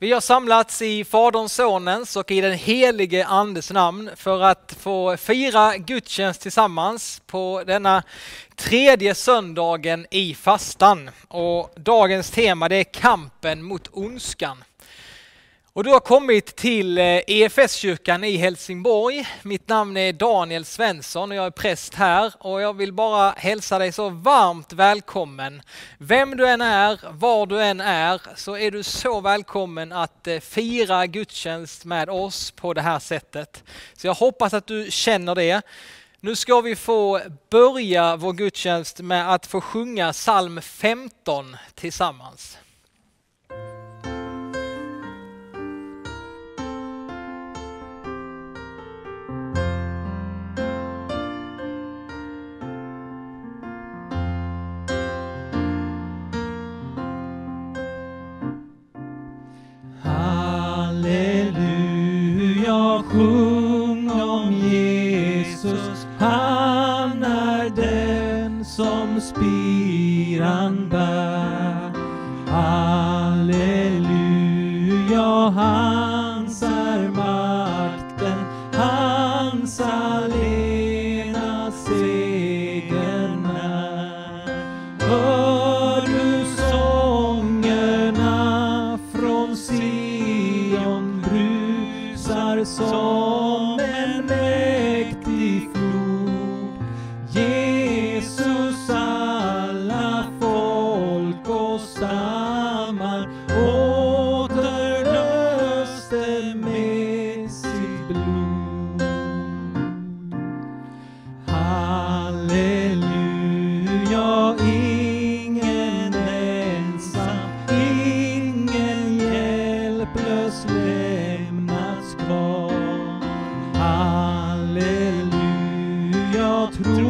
Vi har samlats i Faderns, Sonens och i den helige Andes namn för att få fira gudstjänst tillsammans på denna tredje söndagen i fastan. Och dagens tema det är kampen mot ondskan. Och du har kommit till eh, EFS-kyrkan i Helsingborg. Mitt namn är Daniel Svensson och jag är präst här och jag vill bara hälsa dig så varmt välkommen. Vem du än är, var du än är, så är du så välkommen att eh, fira gudstjänst med oss på det här sättet. Så jag hoppas att du känner det. Nu ska vi få börja vår gudstjänst med att få sjunga psalm 15 tillsammans. Sjung om Jesus, han är den som spiran Halleluja, tron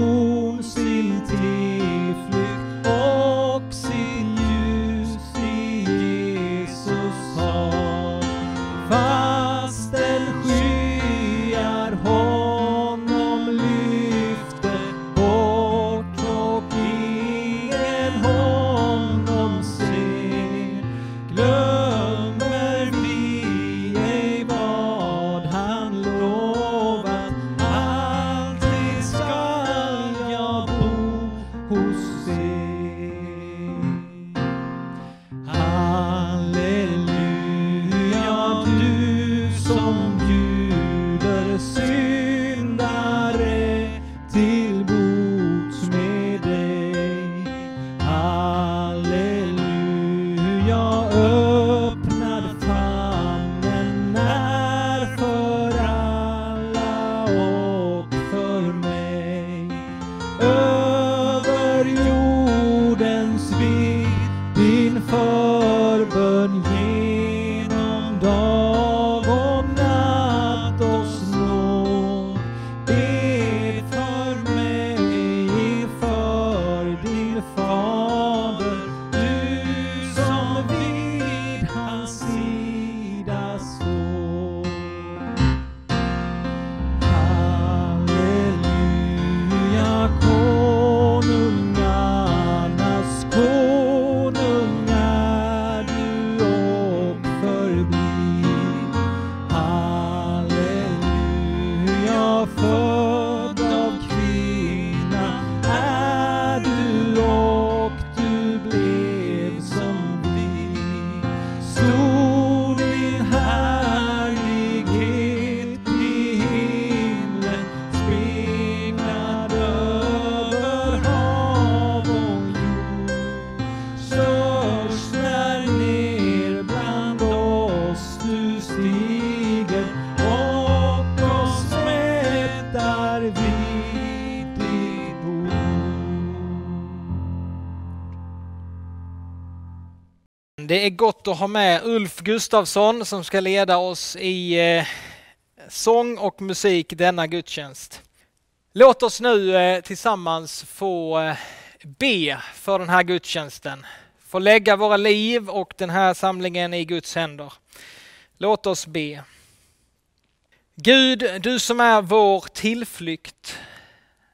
gott att ha med Ulf Gustafsson som ska leda oss i eh, sång och musik denna gudstjänst. Låt oss nu eh, tillsammans få eh, be för den här gudstjänsten. Få lägga våra liv och den här samlingen i Guds händer. Låt oss be. Gud, du som är vår tillflykt,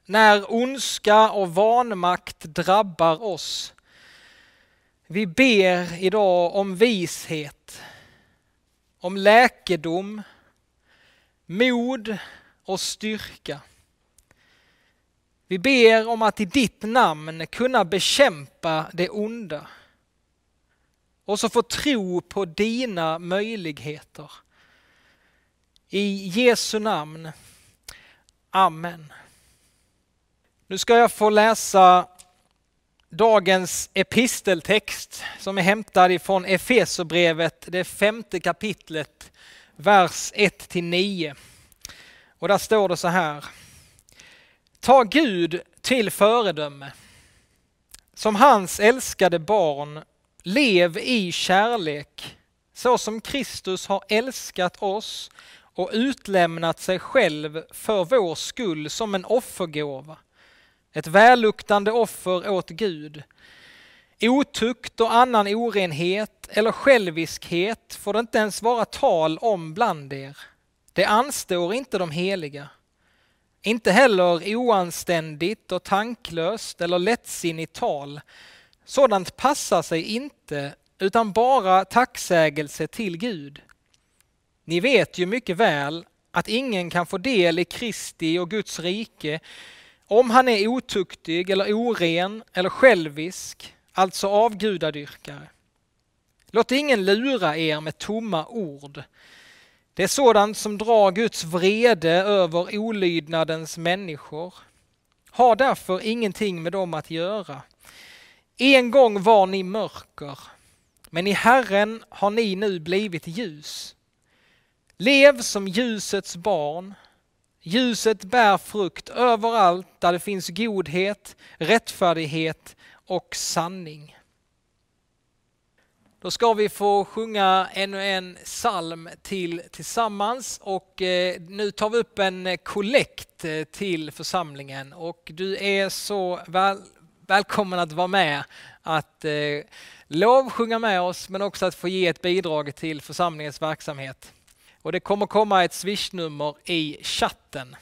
när ondska och vanmakt drabbar oss. Vi ber idag om vishet, om läkedom, mod och styrka. Vi ber om att i ditt namn kunna bekämpa det onda och så få tro på dina möjligheter. I Jesu namn. Amen. Nu ska jag få läsa dagens episteltext som är hämtad ifrån Efesobrevet, det femte kapitlet, vers 1 9. Och där står det så här. Ta Gud till föredöme. Som hans älskade barn, lev i kärlek, så som Kristus har älskat oss och utlämnat sig själv för vår skull som en offergåva. Ett välluktande offer åt Gud. Otukt och annan orenhet eller själviskhet får det inte ens vara tal om bland er. Det anstår inte de heliga. Inte heller oanständigt och tanklöst eller lättsinnigt tal. Sådant passar sig inte, utan bara tacksägelse till Gud. Ni vet ju mycket väl att ingen kan få del i Kristi och Guds rike om han är otuktig eller oren eller självisk, alltså avgudadyrkare. Låt ingen lura er med tomma ord. Det är sådant som drar Guds vrede över olydnadens människor. Ha därför ingenting med dem att göra. En gång var ni mörker, men i Herren har ni nu blivit ljus. Lev som ljusets barn. Ljuset bär frukt överallt där det finns godhet, rättfärdighet och sanning. Då ska vi få sjunga ännu en psalm till tillsammans och eh, nu tar vi upp en kollekt eh, till församlingen och du är så väl, välkommen att vara med att eh, lovsjunga med oss men också att få ge ett bidrag till församlingens verksamhet. Och det kommer komma ett swishnummer i chatten.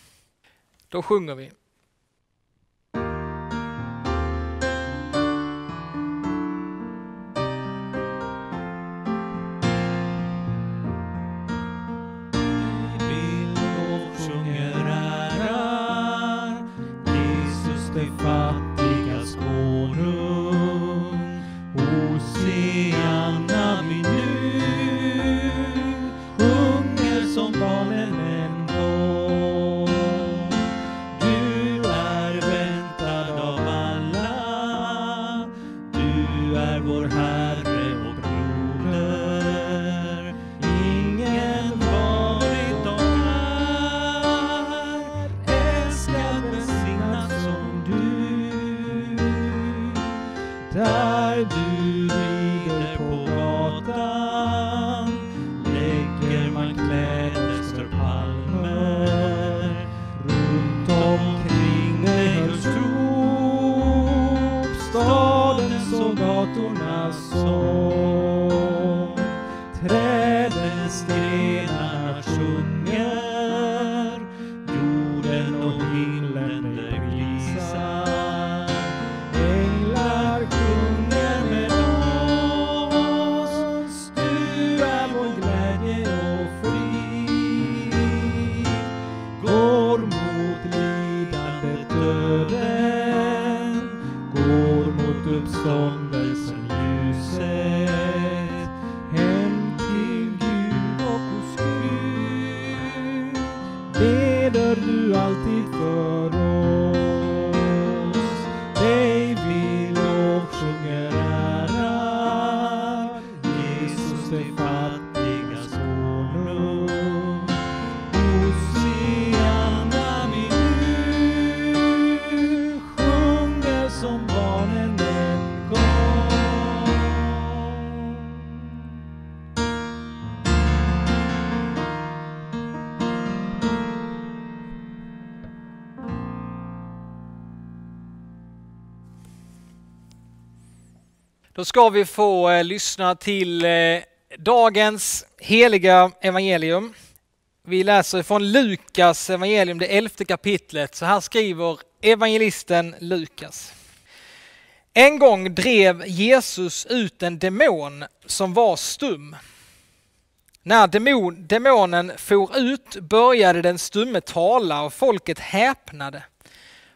Då sjunger vi. Vi Då ska vi få eh, lyssna till eh, dagens heliga evangelium. Vi läser från Lukas evangelium, det elfte kapitlet. Så här skriver evangelisten Lukas. En gång drev Jesus ut en demon som var stum. När demon, demonen for ut började den stumme tala och folket häpnade.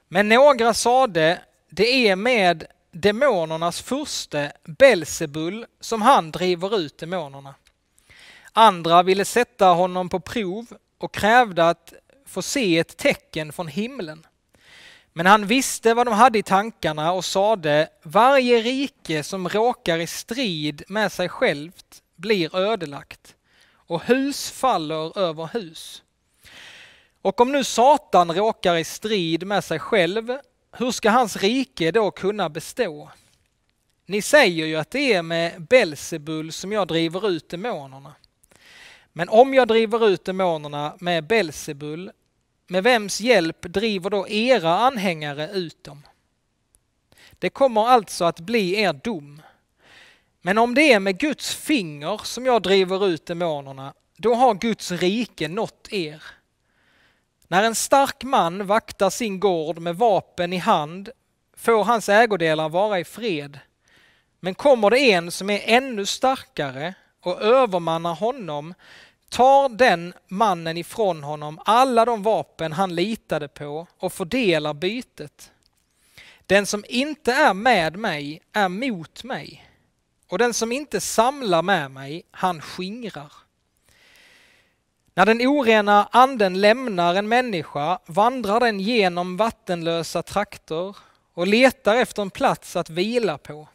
Men några sade, det är med demonernas furste Belsebul som han driver ut demonerna. Andra ville sätta honom på prov och krävde att få se ett tecken från himlen. Men han visste vad de hade i tankarna och sade, varje rike som råkar i strid med sig självt blir ödelagt och hus faller över hus. Och om nu Satan råkar i strid med sig själv, hur ska hans rike då kunna bestå? Ni säger ju att det är med Belsebul som jag driver ut demonerna. Men om jag driver ut demonerna med Belsebul, med vems hjälp driver då era anhängare ut dem? Det kommer alltså att bli er dom. Men om det är med Guds finger som jag driver ut demonerna, då har Guds rike nått er. När en stark man vaktar sin gård med vapen i hand får hans ägodelar vara i fred. Men kommer det en som är ännu starkare och övermannar honom tar den mannen ifrån honom alla de vapen han litade på och fördelar bytet. Den som inte är med mig är mot mig och den som inte samlar med mig, han skingrar. När den orena anden lämnar en människa vandrar den genom vattenlösa trakter och letar efter en plats att vila på.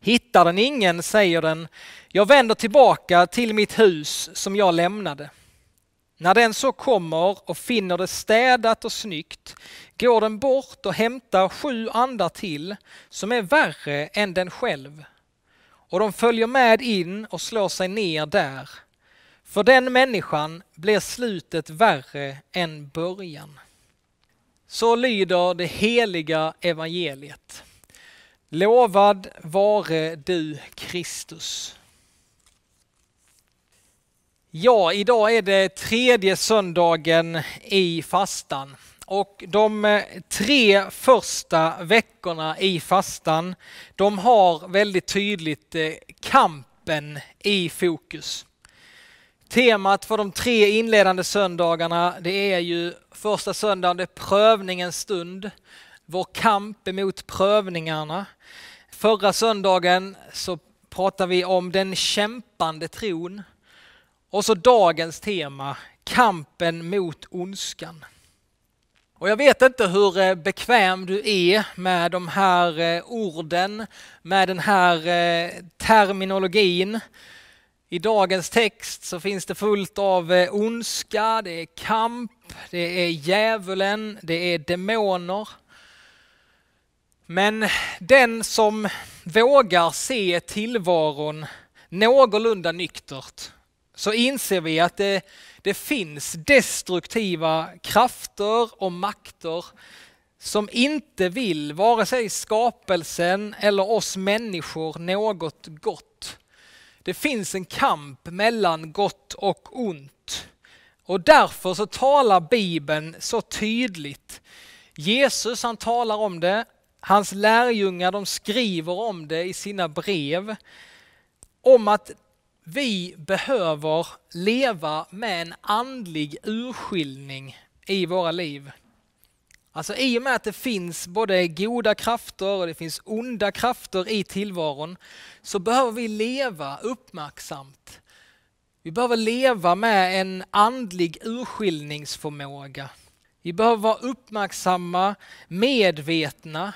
Hittar den ingen säger den, jag vänder tillbaka till mitt hus som jag lämnade. När den så kommer och finner det städat och snyggt går den bort och hämtar sju andar till som är värre än den själv. Och de följer med in och slår sig ner där. För den människan blir slutet värre än början. Så lyder det heliga evangeliet. Lovad vare du Kristus. Ja, idag är det tredje söndagen i fastan och de eh, tre första veckorna i fastan, de har väldigt tydligt eh, kampen i fokus. Temat för de tre inledande söndagarna, det är ju första söndagen, det är prövningens stund, vår kamp emot prövningarna. Förra söndagen så pratade vi om den kämpande tron. Och så dagens tema, kampen mot ondskan. Och jag vet inte hur eh, bekväm du är med de här eh, orden, med den här eh, terminologin. I dagens text så finns det fullt av eh, ondska, det är kamp, det är djävulen, det är demoner. Men den som vågar se tillvaron någorlunda nyktert så inser vi att det, det finns destruktiva krafter och makter som inte vill vare sig skapelsen eller oss människor något gott. Det finns en kamp mellan gott och ont. Och därför så talar Bibeln så tydligt. Jesus han talar om det, hans lärjungar de skriver om det i sina brev. Om att vi behöver leva med en andlig urskiljning i våra liv. Alltså i och med att det finns både goda krafter och det finns onda krafter i tillvaron så behöver vi leva uppmärksamt. Vi behöver leva med en andlig urskiljningsförmåga. Vi behöver vara uppmärksamma, medvetna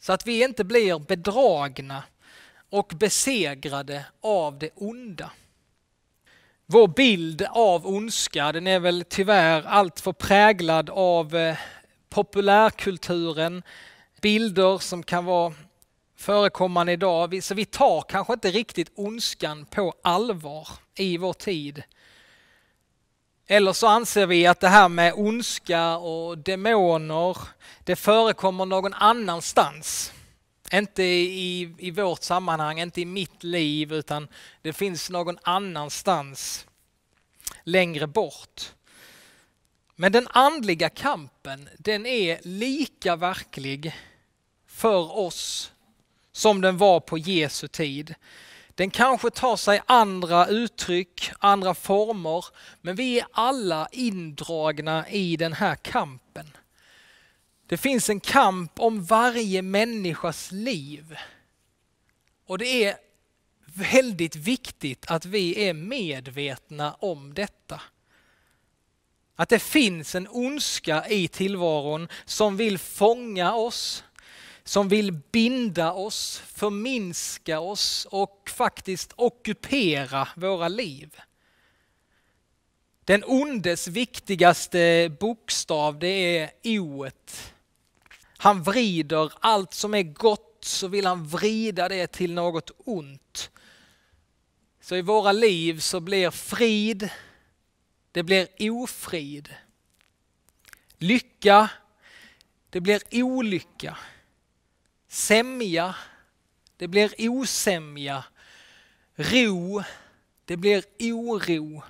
så att vi inte blir bedragna och besegrade av det onda. Vår bild av ondska den är väl tyvärr alltför präglad av eh, populärkulturen, bilder som kan vara förekommande idag. Så vi tar kanske inte riktigt ondskan på allvar i vår tid. Eller så anser vi att det här med ondska och demoner, det förekommer någon annanstans. Inte i, i vårt sammanhang, inte i mitt liv, utan det finns någon annanstans längre bort. Men den andliga kampen, den är lika verklig för oss som den var på Jesu tid. Den kanske tar sig andra uttryck, andra former, men vi är alla indragna i den här kampen. Det finns en kamp om varje människas liv. Och det är väldigt viktigt att vi är medvetna om detta. Att det finns en ondska i tillvaron som vill fånga oss, som vill binda oss, förminska oss och faktiskt ockupera våra liv. Den ondes viktigaste bokstav det är oet. Han vrider allt som är gott så vill han vrida det till något ont. Så i våra liv så blir frid, det blir ofrid. Lycka, det blir olycka. Sämja, det blir osämja. Ro, det blir oro.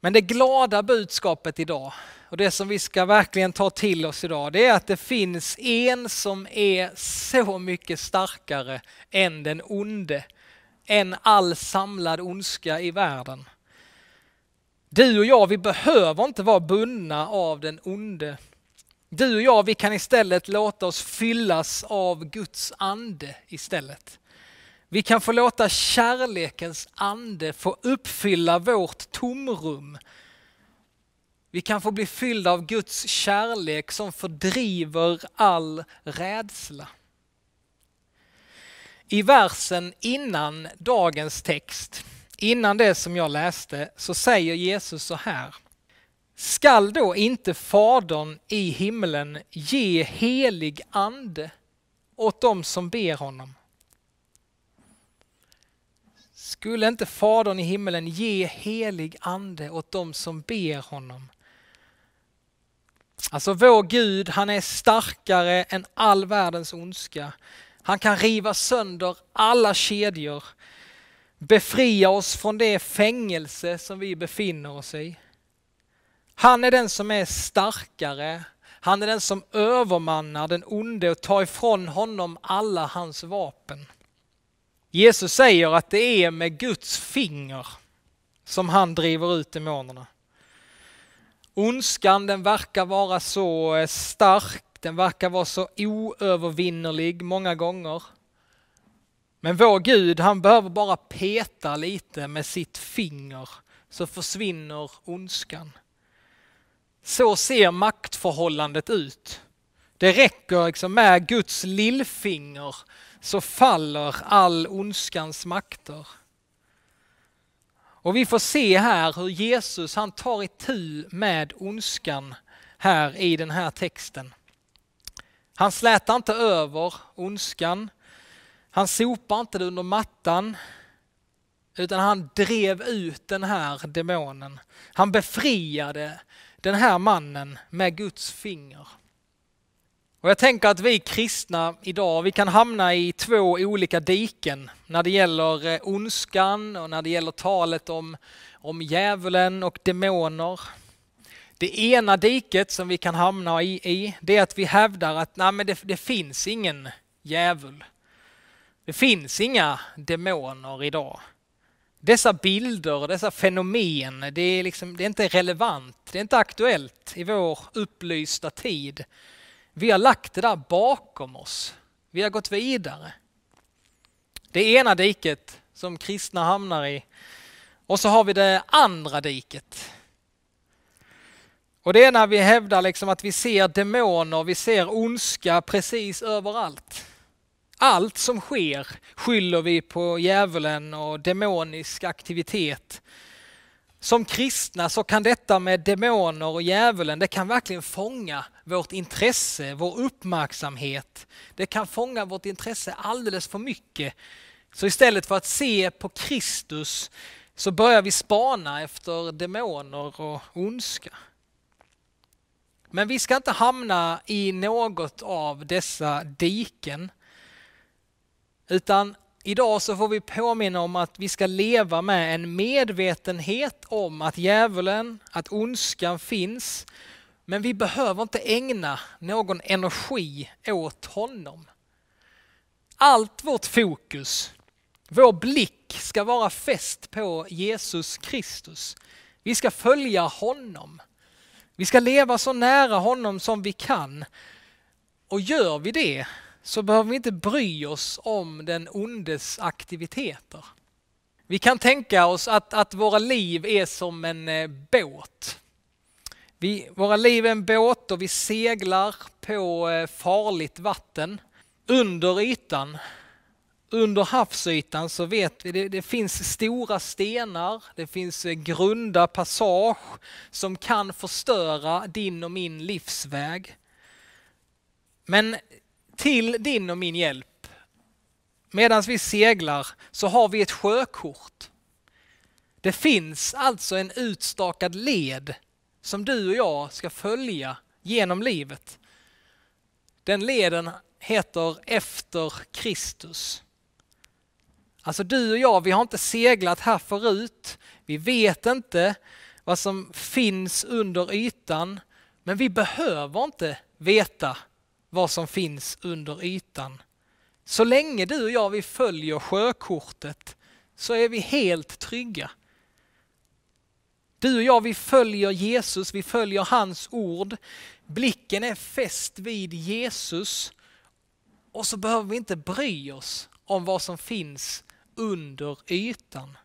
Men det glada budskapet idag och det som vi ska verkligen ta till oss idag, det är att det finns en som är så mycket starkare än den onde, än all samlad ondska i världen. Du och jag, vi behöver inte vara bundna av den onde. Du och jag, vi kan istället låta oss fyllas av Guds ande istället. Vi kan få låta kärlekens ande få uppfylla vårt tomrum. Vi kan få bli fyllda av Guds kärlek som fördriver all rädsla. I versen innan dagens text, innan det som jag läste, så säger Jesus så här. Skall då inte Fadern i himlen ge helig ande åt dem som ber honom? Skulle inte Fadern i himmelen ge helig ande åt dem som ber honom? Alltså vår Gud, han är starkare än all världens ondska. Han kan riva sönder alla kedjor, befria oss från det fängelse som vi befinner oss i. Han är den som är starkare, han är den som övermannar den onde och tar ifrån honom alla hans vapen. Jesus säger att det är med Guds finger som han driver ut demonerna. Ondskan den verkar vara så stark, den verkar vara så oövervinnerlig många gånger. Men vår Gud han behöver bara peta lite med sitt finger så försvinner ondskan. Så ser maktförhållandet ut. Det räcker liksom med Guds lillfinger så faller all ondskans makter. Och vi får se här hur Jesus han tar itu med ondskan här i den här texten. Han slätar inte över ondskan. Han sopar inte det under mattan. Utan han drev ut den här demonen. Han befriade den här mannen med Guds finger. Och jag tänker att vi kristna idag, vi kan hamna i två olika diken när det gäller eh, ondskan och när det gäller talet om, om djävulen och demoner. Det ena diket som vi kan hamna i, i det är att vi hävdar att nej, men det, det finns ingen djävul. Det finns inga demoner idag. Dessa bilder, dessa fenomen, det är, liksom, det är inte relevant, det är inte aktuellt i vår upplysta tid. Vi har lagt det där bakom oss. Vi har gått vidare. Det ena diket som kristna hamnar i. Och så har vi det andra diket. Och det är när vi hävdar liksom att vi ser demoner, vi ser ondska precis överallt. Allt som sker skyller vi på djävulen och demonisk aktivitet. Som kristna så kan detta med demoner och djävulen, det kan verkligen fånga vårt intresse, vår uppmärksamhet. Det kan fånga vårt intresse alldeles för mycket. Så istället för att se på Kristus så börjar vi spana efter demoner och ondska. Men vi ska inte hamna i något av dessa diken. Utan Idag så får vi påminna om att vi ska leva med en medvetenhet om att djävulen, att ondskan finns. Men vi behöver inte ägna någon energi åt honom. Allt vårt fokus, Vår blick ska vara fäst på Jesus Kristus. Vi ska följa honom. Vi ska leva så nära honom som vi kan. Och gör vi det så behöver vi inte bry oss om den ondes aktiviteter. Vi kan tänka oss att, att våra liv är som en eh, båt. Vi, våra liv är en båt och vi seglar på eh, farligt vatten. Under ytan, under havsytan så vet vi det, det finns stora stenar, det finns eh, grunda passage som kan förstöra din och min livsväg. Men till din och min hjälp, medan vi seglar, så har vi ett sjökort. Det finns alltså en utstakad led som du och jag ska följa genom livet. Den leden heter Efter Kristus. Alltså du och jag, vi har inte seglat här förut. Vi vet inte vad som finns under ytan, men vi behöver inte veta vad som finns under ytan. Så länge du och jag vi följer sjökortet så är vi helt trygga. Du och jag vi följer Jesus, vi följer hans ord. Blicken är fäst vid Jesus och så behöver vi inte bry oss om vad som finns under ytan.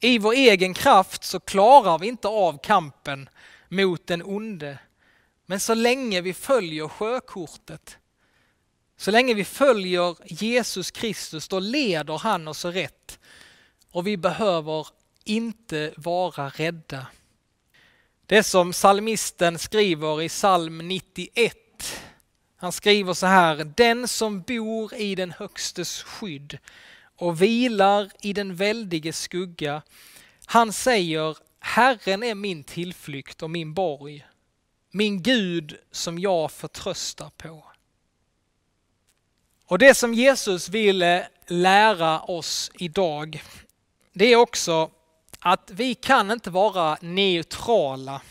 I vår egen kraft så klarar vi inte av kampen mot den onde. Men så länge vi följer sjökortet, så länge vi följer Jesus Kristus, då leder han oss rätt. Och vi behöver inte vara rädda. Det som salmisten skriver i psalm 91. Han skriver så här, den som bor i den högstes skydd och vilar i den väldiges skugga. Han säger, Herren är min tillflykt och min borg min Gud som jag förtröstar på. Och det som Jesus ville lära oss idag, det är också att vi kan inte vara neutrala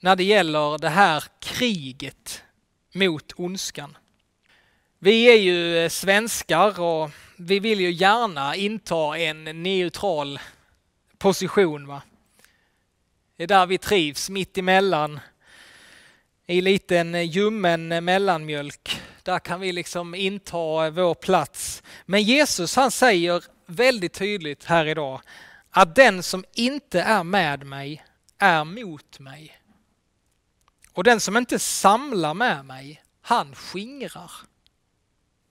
när det gäller det här kriget mot ondskan. Vi är ju eh, svenskar och vi vill ju gärna inta en neutral position. Va? Det är där vi trivs, mitt emellan i liten eh, ljummen eh, mellanmjölk. Där kan vi liksom inta eh, vår plats. Men Jesus han säger väldigt tydligt här idag att den som inte är med mig är mot mig. Och den som inte samlar med mig, han skingrar.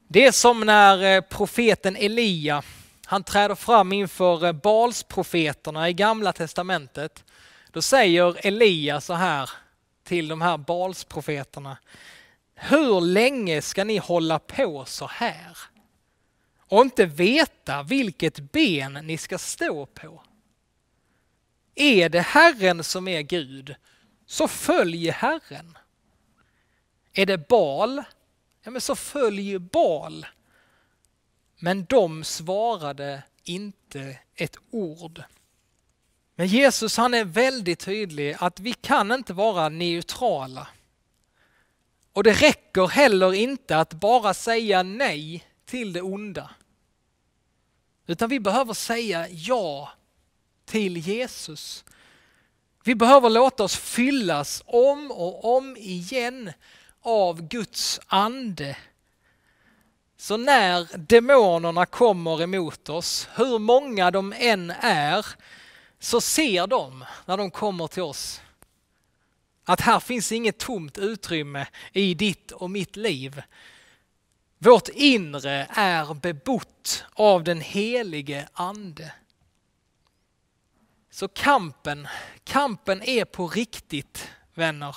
Det är som när profeten Elia, han träder fram inför Balsprofeterna i gamla testamentet. Då säger Elia så här till de här Balsprofeterna. Hur länge ska ni hålla på så här? Och inte veta vilket ben ni ska stå på. Är det Herren som är Gud, så följ Herren. Är det Bal, ja men så följ Bal. Men de svarade inte ett ord. Men Jesus han är väldigt tydlig att vi kan inte vara neutrala. Och det räcker heller inte att bara säga nej till det onda. Utan vi behöver säga ja till Jesus. Vi behöver låta oss fyllas om och om igen av Guds ande. Så när demonerna kommer emot oss, hur många de än är, så ser de när de kommer till oss att här finns inget tomt utrymme i ditt och mitt liv. Vårt inre är bebott av den helige ande. Så kampen, kampen är på riktigt vänner.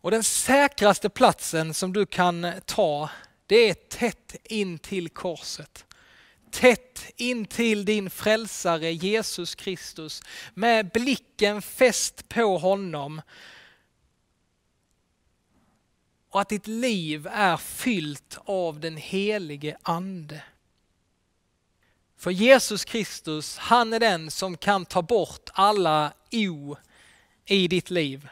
Och den säkraste platsen som du kan ta, det är tätt in till korset tätt in till din frälsare Jesus Kristus med blicken fäst på honom. Och att ditt liv är fyllt av den helige ande. För Jesus Kristus, han är den som kan ta bort alla o i ditt liv.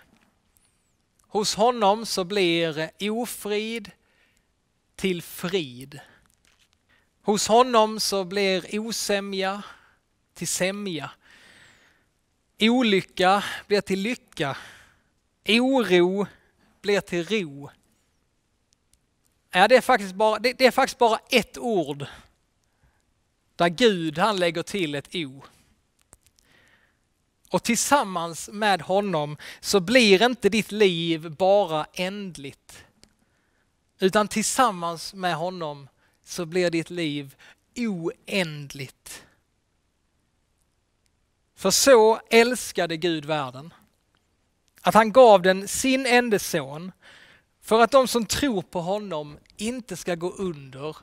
Hos honom så blir ofrid till frid. Hos honom så blir osämja till sämja. Olycka blir till lycka. Oro blir till ro. Ja, det, är faktiskt bara, det, det är faktiskt bara ett ord där Gud han lägger till ett O. Och tillsammans med honom så blir inte ditt liv bara ändligt. Utan tillsammans med honom så blir ditt liv oändligt. För så älskade Gud världen. Att han gav den sin enda son för att de som tror på honom inte ska gå under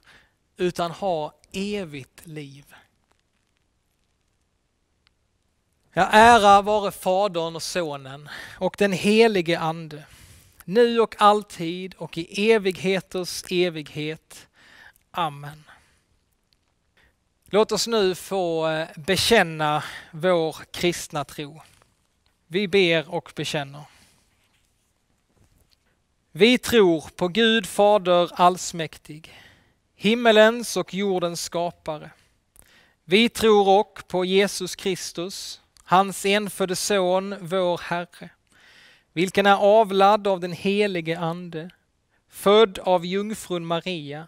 utan ha evigt liv. Ja, ära vare Fadern och Sonen och den helige Ande, nu och alltid och i evigheters evighet. Amen. Låt oss nu få eh, bekänna vår kristna tro. Vi ber och bekänner. Vi tror på Gud Fader allsmäktig, himmelens och jordens skapare. Vi tror också på Jesus Kristus, hans enfödde son, vår Herre, vilken är avlad av den helige Ande, född av jungfrun Maria,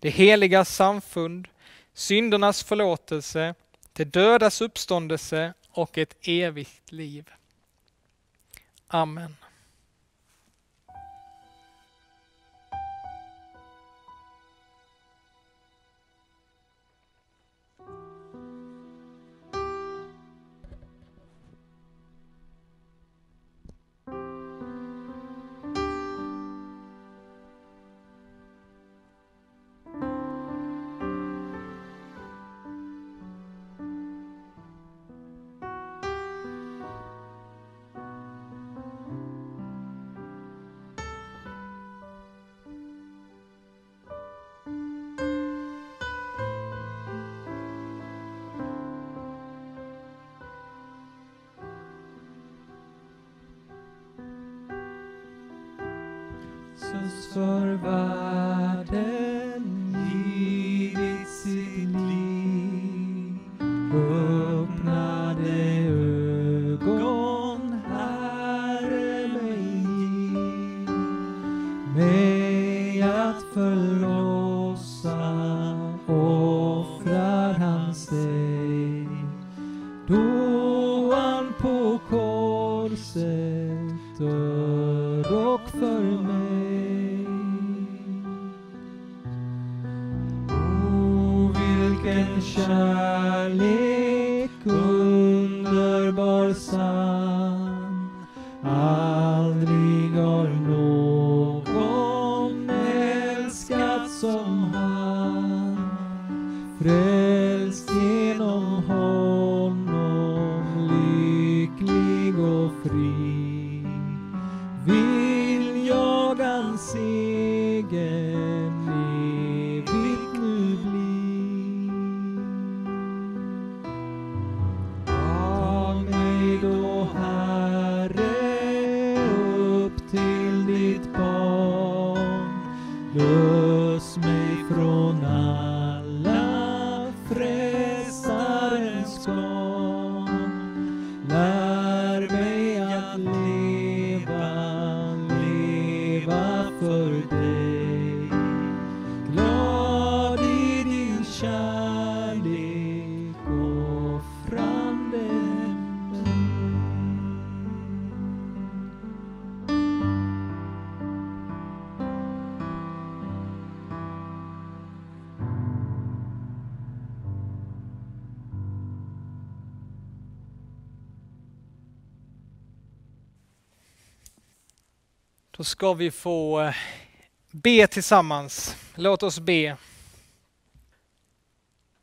det heliga samfund, syndernas förlåtelse, det dödas uppståndelse och ett evigt liv. Amen. good. Ska vi få eh, be tillsammans. Låt oss be.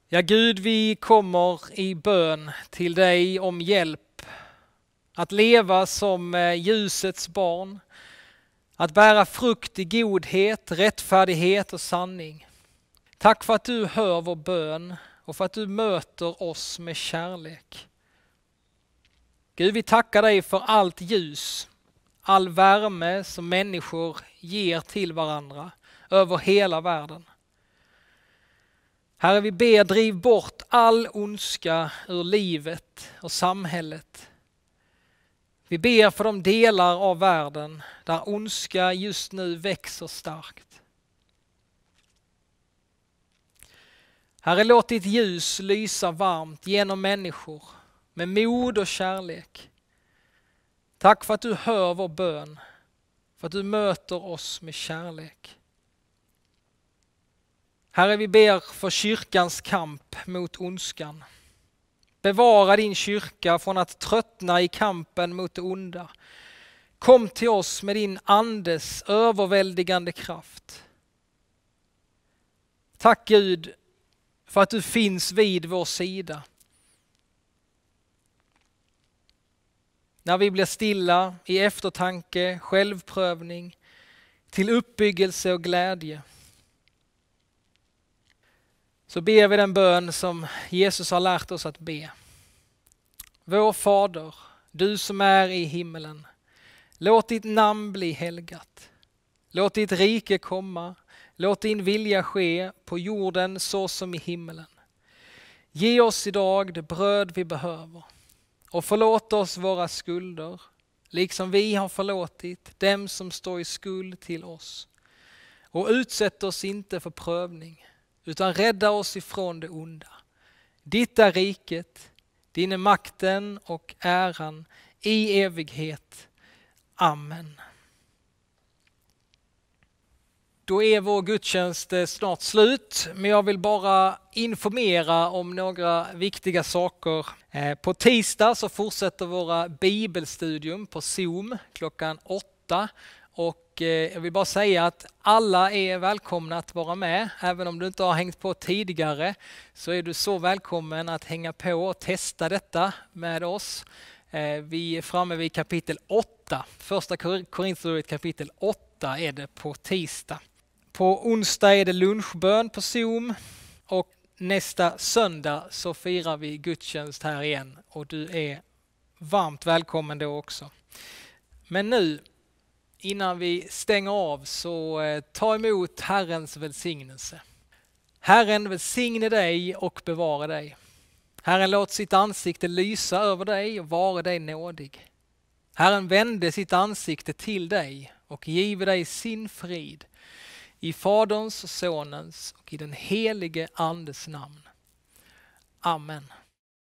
Ja, Gud, vi kommer i bön till dig om hjälp att leva som eh, ljusets barn, att bära frukt i godhet, rättfärdighet och sanning. Tack för att du hör vår bön och för att du möter oss med kärlek. Gud, vi tackar dig för allt ljus, all värme som människor ger till varandra över hela världen. Herre, vi ber driv bort all ondska ur livet och samhället. Vi ber för de delar av världen där ondska just nu växer starkt. Herre, låt ditt ljus lysa varmt genom människor med mod och kärlek. Tack för att du hör vår bön, för att du möter oss med kärlek. Herre, vi ber för kyrkans kamp mot ondskan. Bevara din kyrka från att tröttna i kampen mot det onda. Kom till oss med din andes överväldigande kraft. Tack Gud för att du finns vid vår sida. När vi blir stilla i eftertanke, självprövning, till uppbyggelse och glädje så ber vi den bön som Jesus har lärt oss att be. Vår Fader, du som är i himmelen. Låt ditt namn bli helgat. Låt ditt rike komma. Låt din vilja ske på jorden så som i himmelen. Ge oss idag det bröd vi behöver och förlåt oss våra skulder, liksom vi har förlåtit dem som står i skuld till oss. Och utsätt oss inte för prövning, utan rädda oss ifrån det onda. Ditt är riket, din är makten och äran i evighet. Amen. Då är vår gudstjänst eh, snart slut, men jag vill bara informera om några viktiga saker. Eh, på tisdag så fortsätter våra bibelstudium på Zoom klockan åtta och eh, jag vill bara säga att alla är välkomna att vara med. Även om du inte har hängt på tidigare så är du så välkommen att hänga på och testa detta med oss. Vi är framme vid kapitel 8, första Korinthierbrevet kapitel 8 är det på tisdag. På onsdag är det lunchbön på Zoom och nästa söndag så firar vi gudstjänst här igen och du är varmt välkommen då också. Men nu innan vi stänger av så eh, ta emot Herrens välsignelse. Herren välsigne dig och bevara dig. Herren låt sitt ansikte lysa över dig och vara dig nådig. Herren vände sitt ansikte till dig och give dig sin frid. I Faderns, Sonens och i den helige Andes namn. Amen.